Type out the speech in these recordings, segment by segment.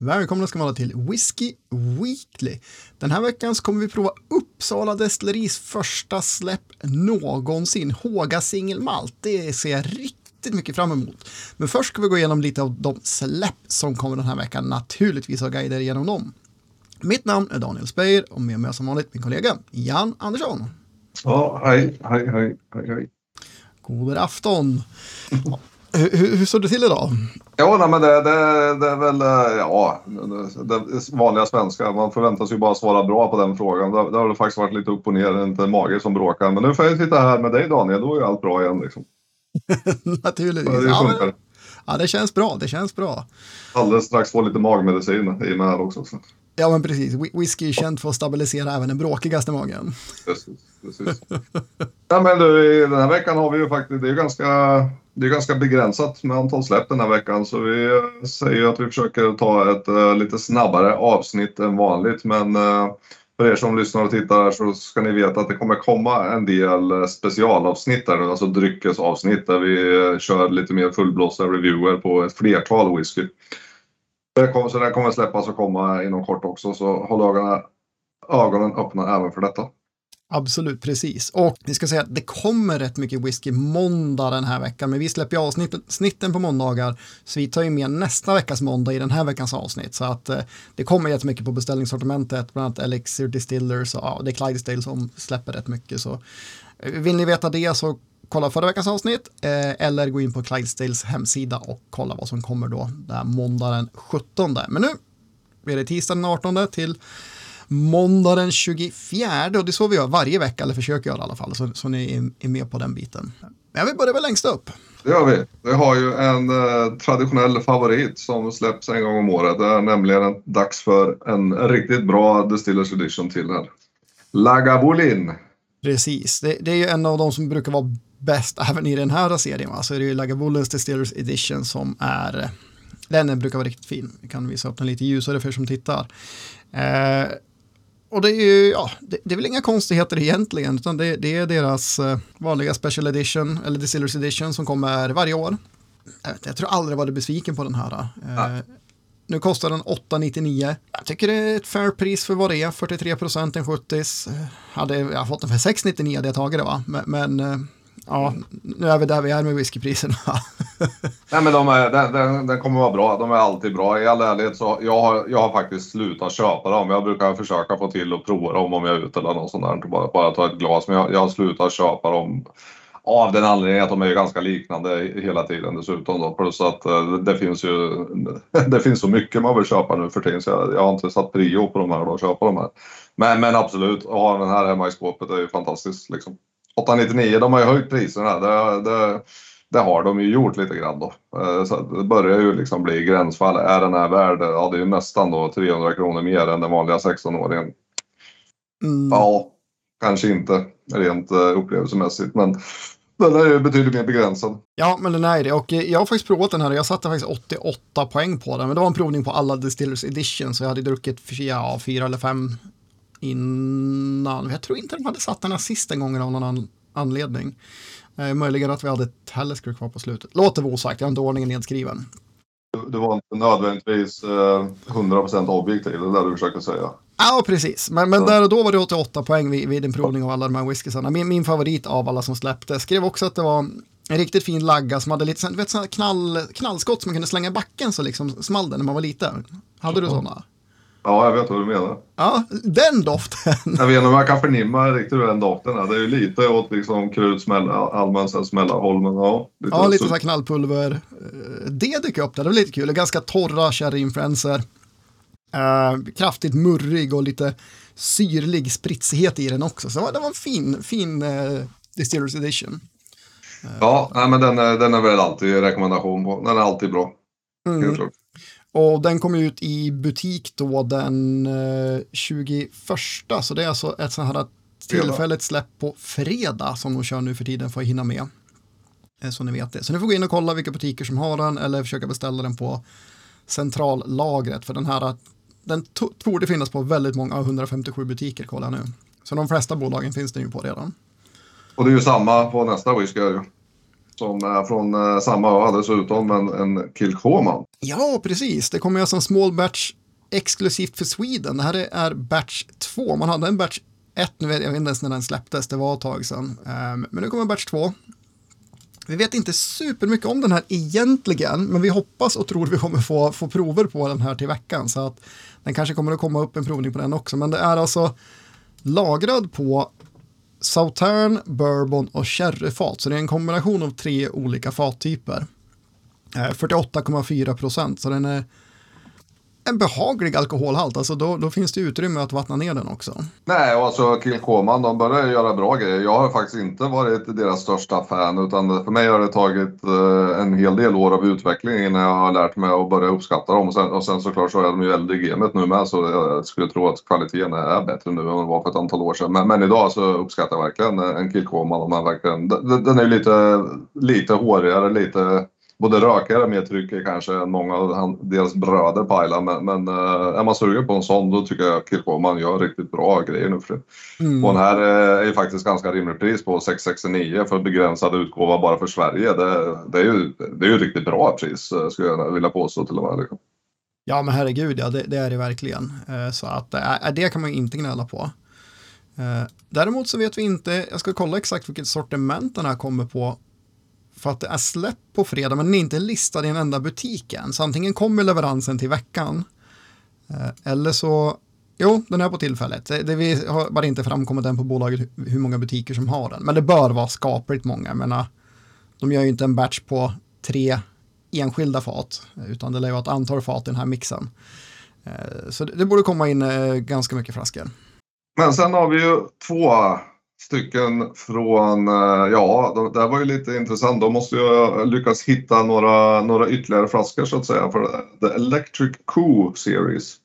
Välkomna ska vara till Whiskey Weekly. Den här veckan så kommer vi prova Uppsala Destilleris första släpp någonsin, Håga singelmalt. Det ser jag riktigt mycket fram emot. Men först ska vi gå igenom lite av de släpp som kommer den här veckan, naturligtvis och guider igenom dem. Mitt namn är Daniel Speyer och med mig som vanligt min kollega Jan Andersson. Ja, hej, hej, hej, hej, hej. God afton. hur, hur står det till idag? Ja, nej, men det, det, det är väl eh, ja, det, det vanliga svenska. Man förväntas ju bara svara bra på den frågan. Det, det har faktiskt varit lite upp och ner, inte mage som bråkar. Men nu får jag sitta här med dig Daniel, då är allt bra igen. Liksom. Naturligtvis. Det, Ja, men, ja, det känns bra. Det känns bra. Alldeles strax få lite magmedicin i med här också. Så. Ja, men precis. Whi- Whisky är känt för att stabilisera även den bråkigaste magen. Precis, precis. ja, men du, den här veckan har vi ju faktiskt, det är ju ganska, det är ganska begränsat med antal släpp den här veckan. Så vi eh, säger att vi försöker ta ett eh, lite snabbare avsnitt än vanligt. Men eh, för er som lyssnar och tittar så ska ni veta att det kommer komma en del specialavsnitt där nu, alltså dryckesavsnitt där vi kör lite mer fullblåsta reviewer på ett flertal whisky. Så den kommer släppas och komma inom kort också, så håll ögonen, ögonen öppna även för detta. Absolut, precis. Och vi ska säga att det kommer rätt mycket whisky måndag den här veckan, men vi släpper ju avsnitten på måndagar, så vi tar ju med nästa veckas måndag i den här veckans avsnitt. Så att eh, det kommer jättemycket på beställningssortimentet, bland annat Elixir Distillers och ja, det är Clydesdale som släpper rätt mycket. Så eh, vill ni veta det så kolla förra veckans avsnitt eh, eller gå in på Clydesdales hemsida och kolla vad som kommer då där måndag den 17. Men nu är det tisdag den 18 till måndag den 24 och det är så vi gör varje vecka, eller försöker göra i alla fall, så, så ni är, är med på den biten. Men vi börjar väl längst upp. Det gör vi. Vi har ju en eh, traditionell favorit som släpps en gång om året. Det är nämligen en, dags för en riktigt bra Distillers Edition till här. Lagavulin. Precis, det, det är ju en av de som brukar vara bäst även i den här serien. Va? Så är det ju Lagavulins Distillers Edition som är, eh, den brukar vara riktigt fin. Vi kan visa upp den lite ljusare för er som tittar. Eh, och det är ju, ja, det, det är väl inga konstigheter egentligen, utan det, det är deras eh, vanliga special edition, eller Distillers edition, som kommer varje år. Jag, vet, inte, jag tror aldrig jag varit besviken på den här. Eh, nu kostar den 8,99. Jag tycker det är ett fair pris för vad det är, 43 procent, en 70 Hade jag fått den för 6,99 hade jag tagit det va, men, men eh, ja, nu är vi där vi är med whiskypriserna. Nej men de är, den, den, den kommer vara bra. De är alltid bra. I all ärlighet så jag har jag har faktiskt slutat köpa dem. Jag brukar försöka få till och prova dem om jag är ute eller något sånt där. Bara, bara ta ett glas. Men jag, jag har slutat köpa dem av den anledningen att de är ju ganska liknande hela tiden dessutom. Då. Plus att eh, det finns ju det finns så mycket man vill köpa nu för tiden så jag, jag har inte satt prio på de här och köpa de här. Men, men absolut, att ha den här hemma i skåpet är ju fantastiskt. Liksom. 899, de har ju höjt priserna. Det, det, det har de ju gjort lite grann då. Eh, Så det börjar ju liksom bli gränsfall. Är den här värd, ja det är ju nästan då 300 kronor mer än den vanliga 16-åringen. Mm. Ja, kanske inte rent eh, upplevelsemässigt men den är ju betydligt mer begränsad. Ja, men den är det. Och eh, jag har faktiskt provat den här och jag satte faktiskt 88 poäng på den. Men det var en provning på alla Distillers Edition, så jag hade druckit för- ja, fyra eller fem innan. Jag tror inte de hade satt den här sist en gång av någon an anledning. Eh, möjligen att vi hade Talisker kvar på slutet. Låter vara osagt, jag har inte ordningen nedskriven. Du, var inte nödvändigtvis eh, 100% objektiv, det är det du försöker säga. Ja, precis. Men, men där och då var det 88 poäng vid, vid en provning av alla de här whiskysarna. Min, min favorit av alla som släppte. Skrev också att det var en riktigt fin lagga som hade lite vet, knall, knallskott som man kunde slänga i backen så liksom small den när man var liten. Hade du sådana? Ja, jag vet vad du menar. Ja, den doften. Jag vet inte om jag kan förnimma riktigt hur den doften är. Det är ju lite åt liksom krutsmäll, allmän så här smällarhåll, men ja. Lite, Ja, lite så- här knallpulver. Eh, Det dök upp där, det var lite kul. Ganska torra sherryinfluenser. Uh, kraftigt murrig och lite syrlig spritsighet i den också. Så det var en fin, fin uh, Distillers Edition. Ja, nej, men den är, den är väl alltid rekommendation på. Den är alltid bra. Mm. Och den kom ut i butik då den eh, 21, så det är alltså ett sånt här tillfälligt släpp på fredag som de kör nu för tiden för att hinna med. Eh, Så ni vet det. Så ni får gå in och kolla vilka butiker som har den eller försöka beställa den på centrallagret för den här den borde finnas på väldigt många, 157 butiker kollar jag nu. Så de flesta bolagen finns det ju på redan. Och det är ju samma på nästa whisky. Som är från eh, samma ö dessutom, en, en Kilchoman. Ja, precis. Det kommer alltså en small batch exklusivt för Sweden. Det här är batch 2. Man hade en batch 1, nu vet jag inte ens när den släpptes, det var ett tag sedan. Ehm, men nu kommer batch 2. Vi vet inte supermycket om den här egentligen, men vi hoppas och tror vi kommer få, få prover på den här till veckan. Så att den kanske kommer att komma upp en provning på den också. Men det är alltså lagrad på Sautern, Bourbon och Sherryfat. Så det är en kombination av tre olika fattyper. Eh, 48,4 procent, så den är en behaglig alkoholhalt, alltså då, då, finns det utrymme att vattna ner den också. Nej, och alltså Kilkoman, de börjar göra bra grejer. Jag har faktiskt inte varit deras största fan, utan för mig har det tagit eh, en hel del år av utveckling innan jag har lärt mig att börja uppskatta dem. Och sen, och sen såklart så är de ju äldre i gamet nu med, så jag skulle tro att kvaliteten är bättre nu än vad den var för ett antal år sedan. Men, men idag så uppskattar jag verkligen en Kilkoman. Den är ju lite, lite hårigare, lite både rökigare med tryck kanske än många av deras bröder på Island. Men, men uh, är man sugen på en sån då tycker jag Kilkoman gör riktigt bra grejer nu för det. Mm. Och den här uh, är ju faktiskt ganska rimligt pris på 669 för begränsad utgåva bara för Sverige. Det, det är ju det är ju riktigt bra pris uh, skulle jag vilja påstå till och med. Liksom. Ja men herregud ja, det, det är det verkligen. Så att det kan man inte gnälla på. Däremot så vet vi inte, jag ska kolla exakt vilket sortiment den här kommer på för att det är släpp på fredag men den är inte listad i en enda butik än. Så antingen kommer leveransen till veckan eh, eller så, jo den är på tillfället. Det, det vi har bara inte framkommit än på bolaget hur många butiker som har den. Men det bör vara skapligt många. Jag menar, de gör ju inte en batch på tre enskilda fat utan det lär vara ett antal fat i den här mixen. Eh, så det borde komma in eh, ganska mycket flaskor. Men sen har vi ju två stycken från, eh, ja, det här var ju lite intressant. De måste ju lyckas hitta några, några ytterligare flaskor så att säga för The Electric Coo Series.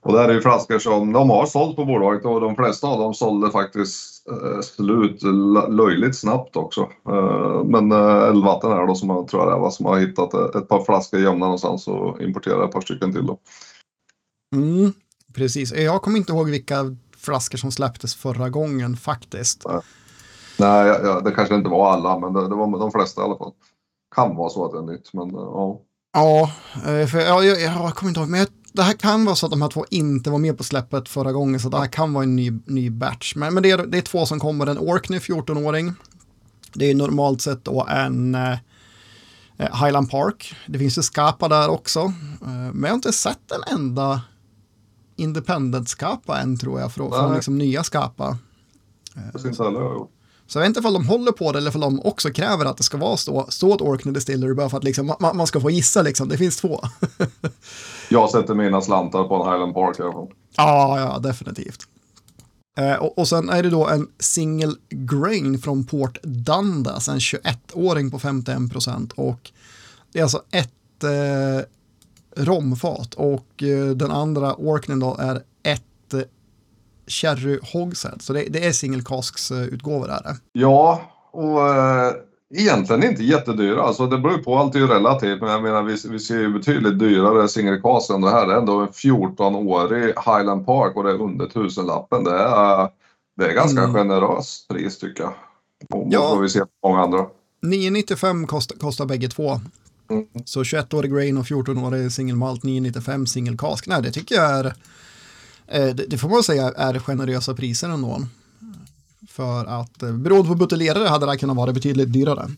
Och det här är ju flaskor som de har sålt på bolaget och de flesta av dem sålde faktiskt eh, slut löjligt snabbt också. Eh, men Eldvatten är då som jag tror jag det var som har hittat ett par flaskor gömda någonstans och importerat ett par stycken till då. Mm, precis, jag kommer inte ihåg vilka flaskor som släpptes förra gången faktiskt. Nej, ja, det kanske inte var alla, men det, det, var de flesta i alla fall. Kan vara så att det är nytt, men ja. Ja, eh, för jag, jag, jag kommer inte ihåg, men det här kan vara så att de här två inte var med på släppet förra gången, så det här kan vara en ny, ny batch. Men, men det, är, det är två som kommer, en Orkney 14-åring. Det är normalt sett då en eh, Highland Park. Det finns ju Skapa där också. Eh, men jag har inte sett en enda independent-skapa än tror jag, från, från liksom nya skapa. Så jag vet inte om de håller på det eller om de också kräver att det ska vara stå, stå ett Orkney Distillery bara för att liksom, man, man ska få gissa liksom, det finns två. jag sätter mina slantar på en Highland Park i alla fall. Ja, ja, definitivt. Eh, och, och sen är det då en single grain från Port Dundas, en 21-åring på 51 procent och det är alltså ett eh, romfat och eh, den andra Orknen då är ett eh, Cherry Hogshead. Så det, det är casks eh, utgåvor är Ja, och äh, egentligen inte jättedyra. Alltså det beror på, allt är ju relativt. Men jag menar vi, vi ser ju betydligt dyrare single cask än det här. Det är ändå en 14-årig Highland Park och det är under tusenlappen. Det är, det är ganska mm. generöst pris tycker jag. Och ja. vi ser många andra. 995 kostar, kostar bägge två. Mm. Så 21-årig grain och 14-årig single malt 995 single cask. Nej, det tycker jag är, eh, det, får man säga är generösa priser ändå. För att eh, beroende på buteljerare hade det kunnat vara betydligt dyrare.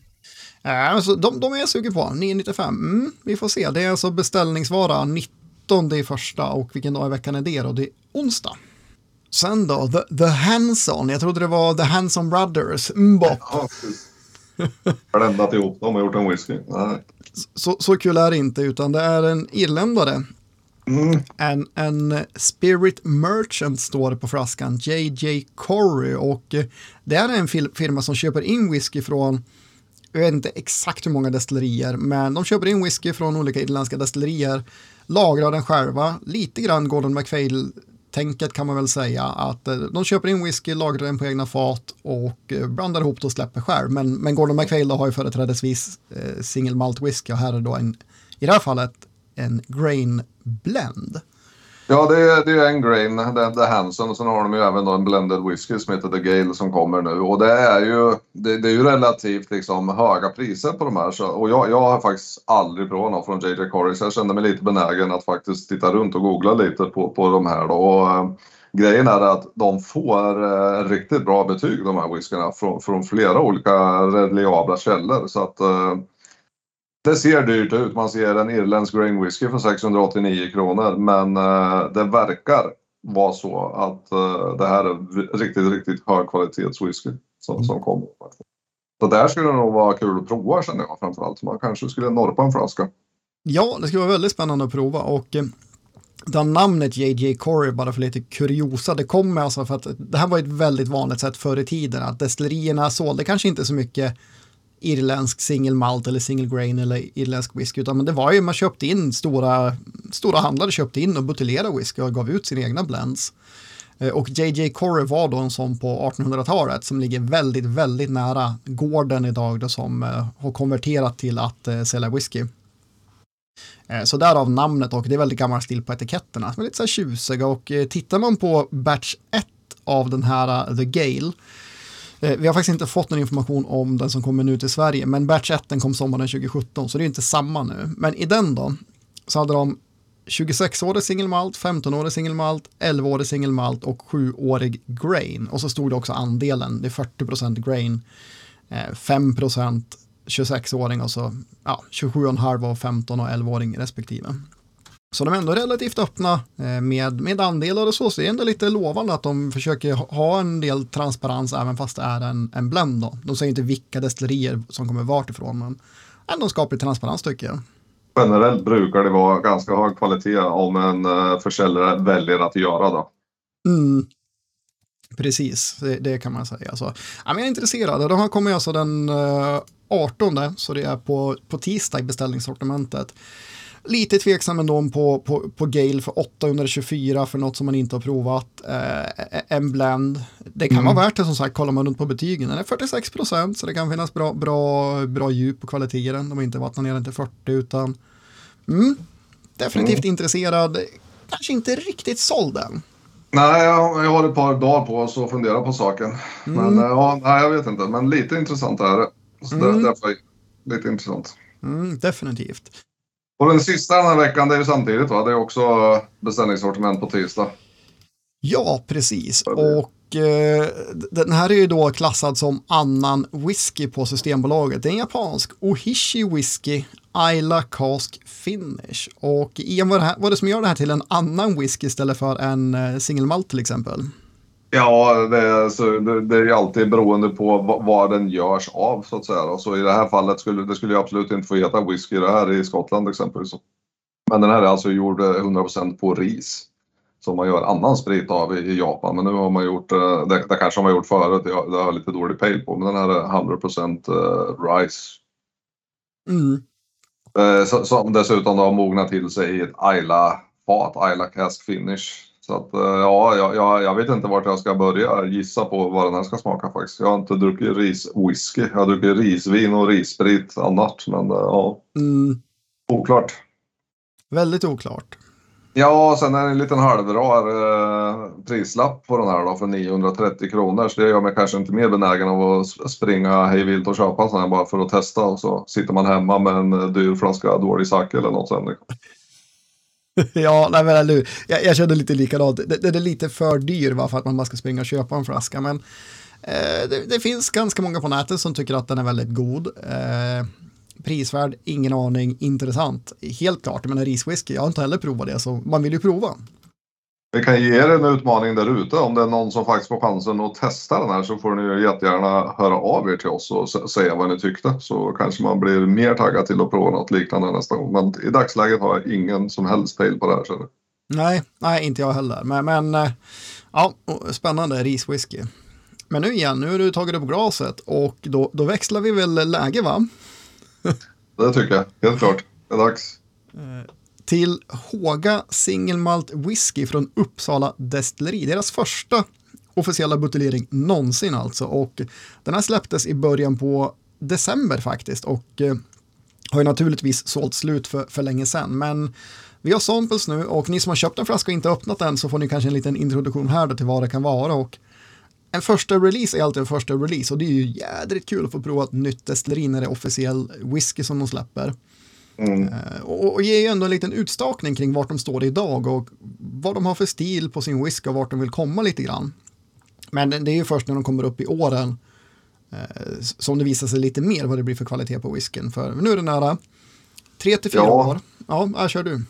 Äh, så de, de är jag sugen på, 995. Mm, vi får se, det är alltså beställningsvara 19 i första och vilken dag i veckan är det då? Det är onsdag. Sen då, The, the Hanson, jag trodde det var The Hanson Brothers, Mbop. Mm, Bländat ihop dem och gjort en whisky. Nej. Så, så kul är det inte, utan det är en irländare. Mm. En, en Spirit Merchant står det på flaskan, JJ Corey. Och det är en firma som köper in whisky från, jag vet inte exakt hur många destillerier, men de köper in whisky från olika irländska destillerier, lagrar den själva, lite grann Gordon MacPhail tänket kan man väl säga att eh, de köper in whisky, lagrar den på egna fat och eh, blandar ihop det och släpper själv. Men, men Gordon McPhail har ju företrädesvis eh, single malt whisky och här är då en, i det här fallet en grain blend. Ja, det är, det är en grain, det, det är Hanson och sen har de ju även då en blended whisky som heter The Gale som kommer nu. Och det är ju, det, det är ju relativt liksom höga priser på de här så, och jag, jag har faktiskt aldrig provat någon från JJ Corey så jag kände mig lite benägen att faktiskt titta runt och googla lite på, på de här då. Och, äh, grejen är att de får äh, riktigt bra betyg de här whiskyna från, från flera olika reliabla källor. Så att äh, det ser dyrt ut. Man ser en irländsk grain whisky för 689 kronor men uh, det verkar vara så att uh, det här är riktigt, riktigt högkvalitetswhisky som, som kommer. Så där skulle det nog vara kul att prova känner jag framförallt. Man kanske skulle norpa en flaska. Ja, det skulle vara väldigt spännande att prova och eh, det namnet JJ Corey, bara för lite kuriosa, det kommer alltså för att det här var ett väldigt vanligt sätt förr i tiden att destillerierna sålde kanske inte så mycket irländsk single malt eller single grain eller irländsk whisky, utan men det var ju man köpte in stora, stora handlare köpte in och buteljerade whisky och gav ut sina egna blends. Eh, och JJ Corey var då en sån på 1800-talet som ligger väldigt, väldigt nära gården idag då som eh, har konverterat till att eh, sälja whisky. Så därav namnet och det är väldigt gammal stil på etiketterna som är lite så här tjusiga och tittar man på batch 1 av den här The Gale Eh, vi har faktiskt inte fått någon information om den som kommer nu till Sverige, men batch 1 kom sommaren 2017, så det är inte samma nu. Men i den då, så hade de 26-årig singelmalt, 15-årig singelmalt, 11-årig singelmalt och 7-årig grain. Och så stod det också andelen, det är 40% grain, eh, 5% 26-åring och så ja, 27,5 och 15 och 11-åring respektive. Så de är ändå relativt öppna eh, med, med andelar och så, så det är ändå lite lovande att de försöker ha en del transparens även fast det är en, en blend. Då. De säger inte vilka destillerier som kommer vart ifrån, men ändå skaplig transparens tycker jag. Generellt brukar det vara ganska hög kvalitet om en uh, försäljare väljer att göra det. Mm. Precis, det, det, kan man säga. Så, jag är intresserad. De här kommer alltså den uh, 18, så det är på, på tisdag i beställningssortimentet. Lite tveksam ändå på, på, på Gale för 824 för något som man inte har provat. Eh, en blend. Det kan mm. vara värt det som sagt, kollar man runt på betygen. Den är 46 procent så det kan finnas bra, bra, bra djup och kvalitet i den. De har inte vattnat ner den till 40 utan mm, definitivt mm. intresserad. Kanske inte riktigt såld än. Nej, jag, jag har ett par dagar på oss att fundera på saken. Mm. Men eh, ja, nej, jag vet inte, men lite intressant är det. Så mm. därför lite intressant. Mm, definitivt. Och den sista den här veckan, det är ju samtidigt va? Det är också beställningssortiment på tisdag. Ja, precis. Och eh, den här är ju då klassad som annan whisky på Systembolaget. Det är en japansk Ohishi whisky Isla Cask Finish. Och Ian, vad är, det här, vad är det som gör det här till en annan whisky istället för en eh, single malt till exempel? Ja, det är, så det, det är alltid beroende på vad, den görs av så att säga. Och så I det här fallet skulle det skulle absolut inte få heta whisky det här i Skottland exempelvis. Men den här är alltså gjord 100% på ris. Som man gör annan sprit av i, Japan. Men nu har man gjort, eh, det, det kanske man har gjort förut, det har, jag lite dålig pejl på. Men den här är 100% uh, rice. Mm. Eh, som dessutom har mognat till sig i ett Ayla-fat, Ayla Cask Finish. Så att, eh, ja, jag, jag, vet inte vart jag ska börja gissa på vad den här ska smaka faktiskt. Jag har inte druckit riswhisky. Jag har druckit risvin och rissprit annars. Men eh, ja, mm. oklart. Väldigt oklart. Ja, sen är det en liten halvrar eh, prislapp på den här då för 930 kronor. Så det gör mig kanske inte mer benägen av att springa hejvilt och köpa en sån här bara för att testa. Och så sitter man hemma med en dyr flaska dålig sake eller något sånt. ja, nej men eller jag, jag kände lite likadant. Den är lite för dyr va, för att man bara ska springa och köpa en flaska. Men eh, det, det, finns ganska många på nätet som tycker att den är väldigt god. Eh, prisvärd, ingen aning, intressant. Helt klart, men riswhisky, jag har inte heller provat det, så man vill ju prova. Vi kan ge er en utmaning där ute. Om det är någon som faktiskt får chansen att testa den här så får ni jättegärna höra av er till oss och säga vad ni tyckte. Så kanske man blir mer taggad till att prova något liknande nästa gång. Men i dagsläget har jag ingen som helst pejl på det här. Så. Nej, nej, inte jag heller. Men, men eh, ja, spännande riswhisky. Men nu igen, nu har du tagit upp glaset och då, då växlar vi väl läge va? det tycker jag, helt klart. Det är dags. Till Håga Single Malt Whisky från Uppsala Destilleri. Deras första officiella buteljering någonsin alltså. Och den här släpptes i början på december faktiskt. Och eh, har ju naturligtvis sålt slut för, för länge sedan. Men vi har samples nu och ni som har köpt en flaska och inte öppnat den så får ni kanske en liten introduktion här då till vad det kan vara. Och en första release är alltid en första release och det är ju jädrigt kul att få prova ett nytt destilleri när det är officiell whisky som de släpper. Mm. Och, och ger ju ändå en liten utstakning kring vart de står idag och vad de har för stil på sin whisky och vart de vill komma lite grann. Men det är ju först när de kommer upp i åren eh, som det visar sig lite mer vad det blir för kvalitet på whiskyn. För nu är det nära 3 till 4 ja. år. Ja, här kör du.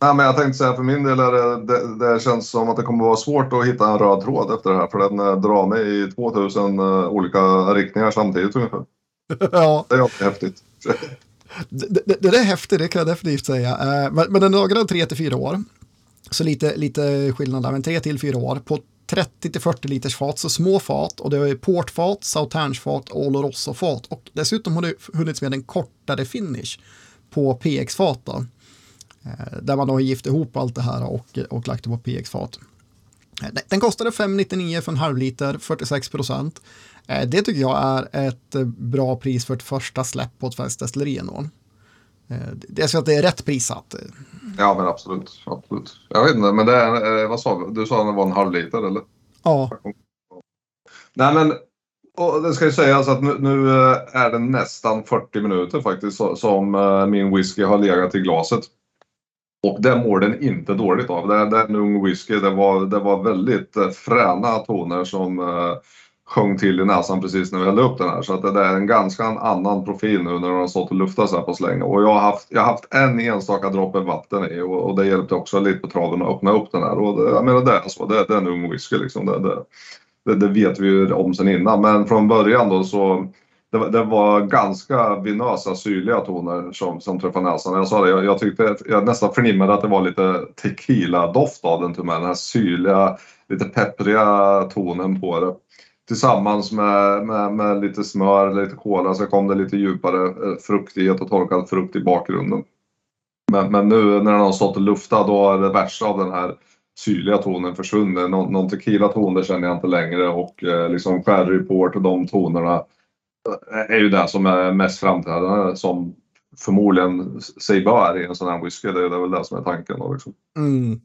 Nej, men jag tänkte säga för min del är det, det, det, känns som att det kommer vara svårt att hitta en röd tråd efter det här för den eh, drar mig i 2000 uh, eh, olika riktningar samtidigt ungefär. ja. Det är alltid häftigt. det, det, det, är häftigt, det kan jag definitivt säga. Eh, men, men den lagrar 3 till 4 år. Så lite, lite skillnad där, men 3 till 4 år. På 30 till 40 liters fat, så små fat och det är portfat, sauternsfat och oloroso-fat och dessutom har det hunnits med en kortare finish på PX-fat. Eh, där man då har gift ihop allt det här och, och lagt det på PX-fat. Eh, den kostade 5,99 för en halv liter, 46 procent. Eh, det tycker jag är ett bra pris för ett första släpp på ett svenskt destilleri ändå. Jag ska att det är rätt prissatt. Ja men absolut, absolut. Jag vet inte, men det är, vad sa du? Du sa att det var en halv liter eller? Ja. Nej men och det ska ju sägas att nu, nu, är det nästan 40 minuter faktiskt som min whisky har legat i glaset. Och det mår den inte dåligt av. Det, det är en ung whisky. Det var, det var väldigt eh, fräna toner som sjöng till i näsan precis när vi hällde upp den här. Så att det, är en ganska annan profil nu när den har stått och luftat så här på så länge. Och jag har haft, jag har haft en enstaka droppe vatten i och, och, det hjälpte också lite på traven att öppna upp den här. Och det, jag menar det är så. Det, det är en ung whisky liksom. Det, det, det, vet vi ju om sen innan. Men från början då så det, det, var ganska vinösa, syrliga toner som, som träffade näsan. Jag sa det, jag, jag tyckte, jag nästan förnimmade att det var lite tequila-doft av den till med. Den här syrliga, lite peppriga tonen på det. Tillsammans med, med, med lite smör, lite kola så kom det lite djupare eh, fruktighet och torkad frukt i bakgrunden. Men, men nu när den har stått och luftat då är det värsta av den här syrliga tonen försvunnit. Någon, någon tequila-ton det känner jag inte längre och eh, liksom sherry port och de tonerna eh, är ju det som är mest framträdande som förmodligen sig bör i en sån här whisky. Det är väl det som är tanken. Då, liksom. Mm.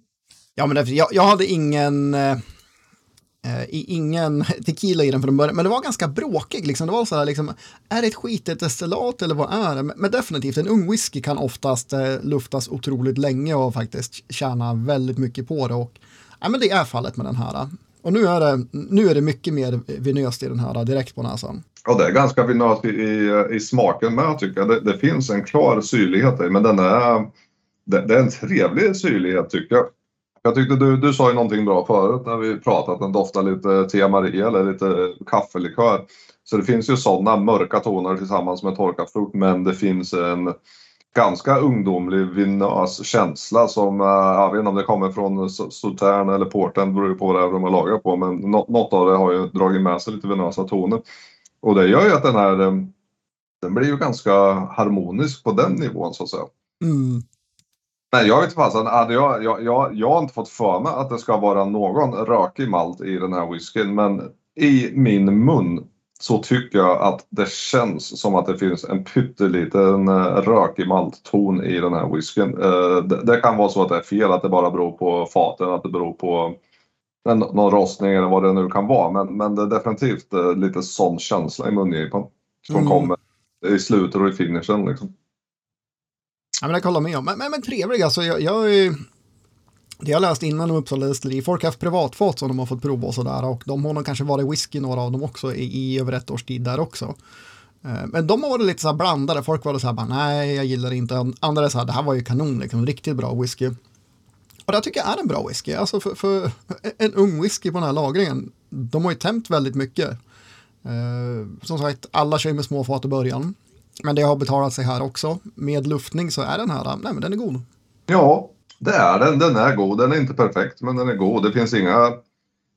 Ja, men därför, jag, jag hade ingen, eh, Eh, ingen tequila i den från början, men det var ganska bråkig. Liksom. Det var så här, liksom, är det ett skitigt destillat eller vad är det? Men, men definitivt, en ung whisky kan oftast eh, luftas otroligt länge och faktiskt tjäna väldigt mycket på det. Och, ja, men det är fallet med den här. Och nu är det, nu är det mycket mer vinöst i den här direkt på näsan. Ja, det är ganska vinöst i, i, i, smaken med tycker jag. Det, det, finns en klar syrlighet i men den är, det, det, är en trevlig syrlighet tycker jag. Jag tyckte du, du sa ju någonting bra förut när vi pratade att den doftar lite Tia Maria eller lite kaffelikör. Så det finns ju sådana mörka toner tillsammans med torkat frukt men det finns en ganska ungdomlig vinös känsla som, eh, jag vet inte om det kommer från Sautern eller Porten, beror på vad de har lagrat på, men något av det har ju dragit med sig lite vinösa toner. Och det gör ju att den här, eh, den blir ju ganska harmonisk på den nivån så att säga. Mm. Men jag vet fasen, jag, jag, jag, jag har inte fått för mig att det ska vara någon rökig malt i den här whiskyn, men i min mun så tycker jag att det känns som att det finns en pytteliten eh, rökig maltton i den här whiskyn. Eh, det kan vara så att det är fel, att det bara beror på faten, att det beror på någon rostning eller vad det nu kan vara. Men, men det är definitivt eh, lite sån känsla i mungipan som mm. kommer i slutet och i finishen. Liksom. Ja, men det kan jag hålla med om. Men, men, men trevlig, alltså jag, jag är det jag läst innan om Uppsala destilleri, folk har haft privatfat som de har fått prova och sådär och de har nog kanske varit whisky några av dem också i, i över ett års tid där också. Eh, men de har varit lite så här blandade, folk var så här bara nej jag gillar det inte, andra är så här det här var ju kanon, liksom, riktigt bra whisky. Och det tycker jag är en bra whisky, alltså för, för en ung whisky på den här lagringen, de har ju tämt väldigt mycket. Eh, som sagt, alla kör med små fat i början. Men det har betalat sig här också. Med luftning så är den här, nej men den är god. Ja, det är den. Den är god. Den är inte perfekt, men den är god. Det finns inga,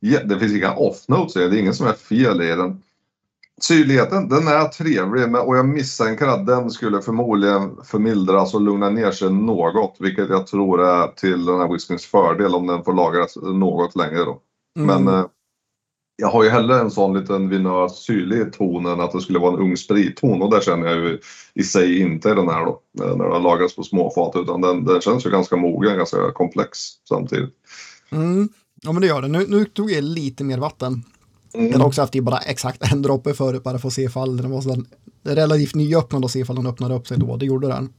det finns inga off-notes Det är inget som är fel i den. Syrligheten, den är trevlig och jag misstänker att den skulle förmodligen förmildras och lugna ner sig något, vilket jag tror är till den här whiskyns fördel om den får lagras något längre då. Mm. Men eh, jag har ju hellre en sån liten vinös syrlig ton än att det skulle vara en ung spritton och det känner jag ju i sig inte i den här då. När det har lagrats på småfat utan den, den känns ju ganska mogen, ganska komplex samtidigt. Mm. Ja men det gör det. Nu, nu tog jag lite mer vatten. Mm. Den har också haft i bara exakt en droppe förut bara för att se ifall den var så relativt nyöppnad och se ifall den öppnade upp sig då. Det gjorde den.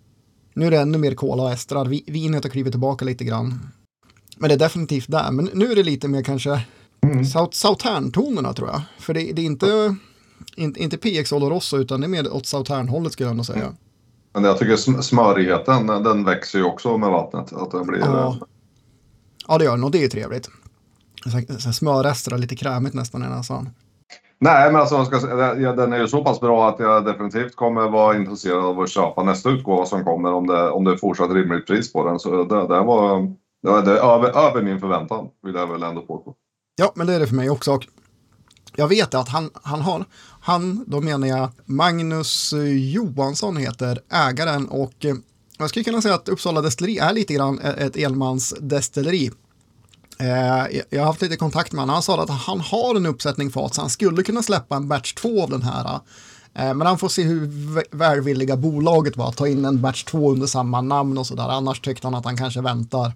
Nu är det ännu mer kola och estrar. Vinet har klivit tillbaka lite grann. Men det är definitivt där. Men nu är det lite mer kanske mm. Southern-tonerna tror jag. För det, det är inte, inte, inte PX Oloroso utan det är mer åt Southern-hållet skulle jag nog säga. Men jag tycker smörigheten den växer ju också med vattnet. Att den blir... Ja. ja det gör den och det är trevligt. Smörrester lite krämigt nästan i näsan. Nej, men alltså, ska, ja, den är ju så pass bra att jag definitivt kommer vara intresserad av att köpa nästa utgåva som kommer om det, om det är fortsatt rimligt pris på den. Så det, det var det är över, över min förväntan, vill jag väl ändå påstå. Ja, men det är det för mig också. Och jag vet att han, han har, han, då menar jag Magnus Johansson heter ägaren och eh, jag skulle kunna säga att Uppsala Destilleri är lite grann ett elmansdestilleri. Eh, jag har haft lite kontakt med honom. Han sa att han har en uppsättning fat så han skulle kunna släppa en batch 2 av den här. Eh, men han får se hur välvilliga bolaget var att ta in en batch 2 under samma namn och sådär. Annars tyckte han att han kanske väntar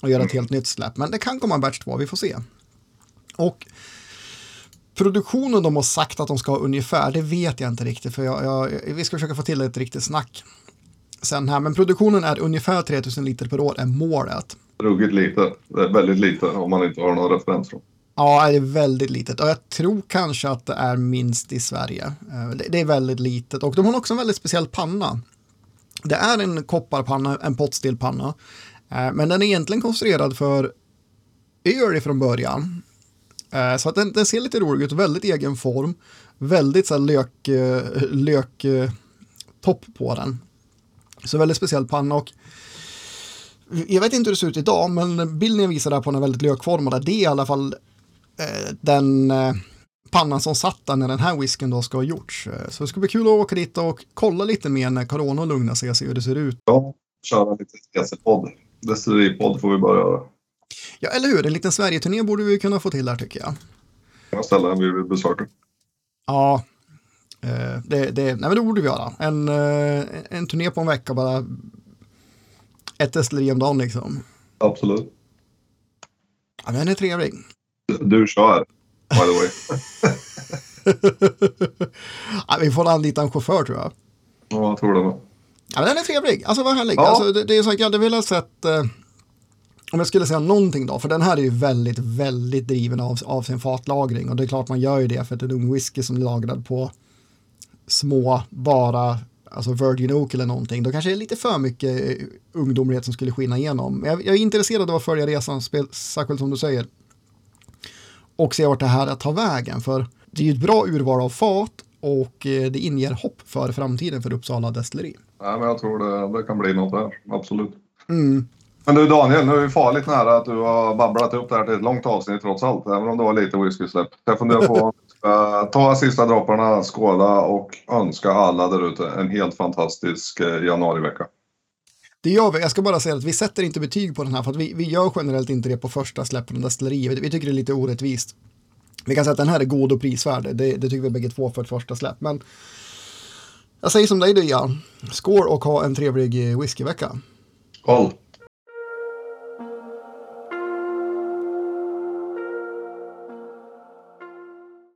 och göra ett helt nytt släpp. Men det kan komma en batch 2, vi får se. Och produktionen de har sagt att de ska ha ungefär, det vet jag inte riktigt. För jag, jag, vi ska försöka få till ett riktigt snack sen här. Men produktionen är ungefär 3000 liter per år är målet. Ruggigt lite. Det är väldigt lite om man inte har någon referens från. Ja, det är väldigt litet och jag tror kanske att det är minst i Sverige. Eh, det är väldigt litet och de har också en väldigt speciell panna. Det är en kopparpanna, en pottstillpanna, eh, men den är egentligen konstruerad för öl från början. Eh, så att den, den, ser lite rolig ut, väldigt egen form, väldigt så här lök, eh, lök eh, topp på den. Så väldigt speciell panna och jag vet inte hur det ser ut idag, men bilden jag visar där på den är väldigt lökformad. Det är i alla fall eh, den eh, pannan som satt där när den här whisken då ska ha gjorts. Eh, så det ska bli kul att åka dit och kolla lite mer när corona lugnar sig och se hur det ser ut. Ja, köra lite SC-podd. Destilleripodd får vi bara göra. Ja, eller hur? En liten Sverige-turné borde vi kunna få till där tycker jag. Ja, ställen vi vill besöka. Ja, det, det, nej, men det borde vi göra. En, en turné på en vecka bara ett destilleri om dagen liksom. Absolut. Ja, den är trevlig. Du kör, by the way. ja, vi får anlita en chaufför tror jag. Ja, jag tror det. Ja, men den är trevlig. Alltså vad härligt. Ja. Alltså, det, det är så att jag hade velat sett eh, om jag skulle säga någonting då, för den här är ju väldigt, väldigt driven av, av sin fatlagring och det är klart man gör ju det för att det är en ung whisky som är lagrad på små, bara alltså Virgin Oak eller någonting, då kanske det är lite för mycket eh, ungdomlighet som skulle skina igenom. Jag, jag är intresserad av att följa resan, särskilt som du säger, och se vart det här tar vägen, för det är ju ett bra urval av fat och eh, det inger hopp för framtiden för Uppsala destilleri. Ja, men jag tror det, det kan bli något där, absolut. Mm. Men du Daniel, nu är vi farligt nära att du har babblat upp det här till ett långt avsnitt trots allt, även om det var lite whiskysläpp. Jag funderar på att ta sista dropparna, skåla och önska alla där ute en helt fantastisk eh, januarivecka. Det gör vi. Jag ska bara säga att vi sätter inte betyg på den här för att vi, vi gör generellt inte det på första släppen av destillerier. Vi, vi tycker det är lite orättvist. Vi kan säga att den här är god och prisvärd. Det, det tycker vi bägge två för ett första släpp. Men jag säger som dig du Jan. Skål och ha en trevlig whiskyvecka. Skål!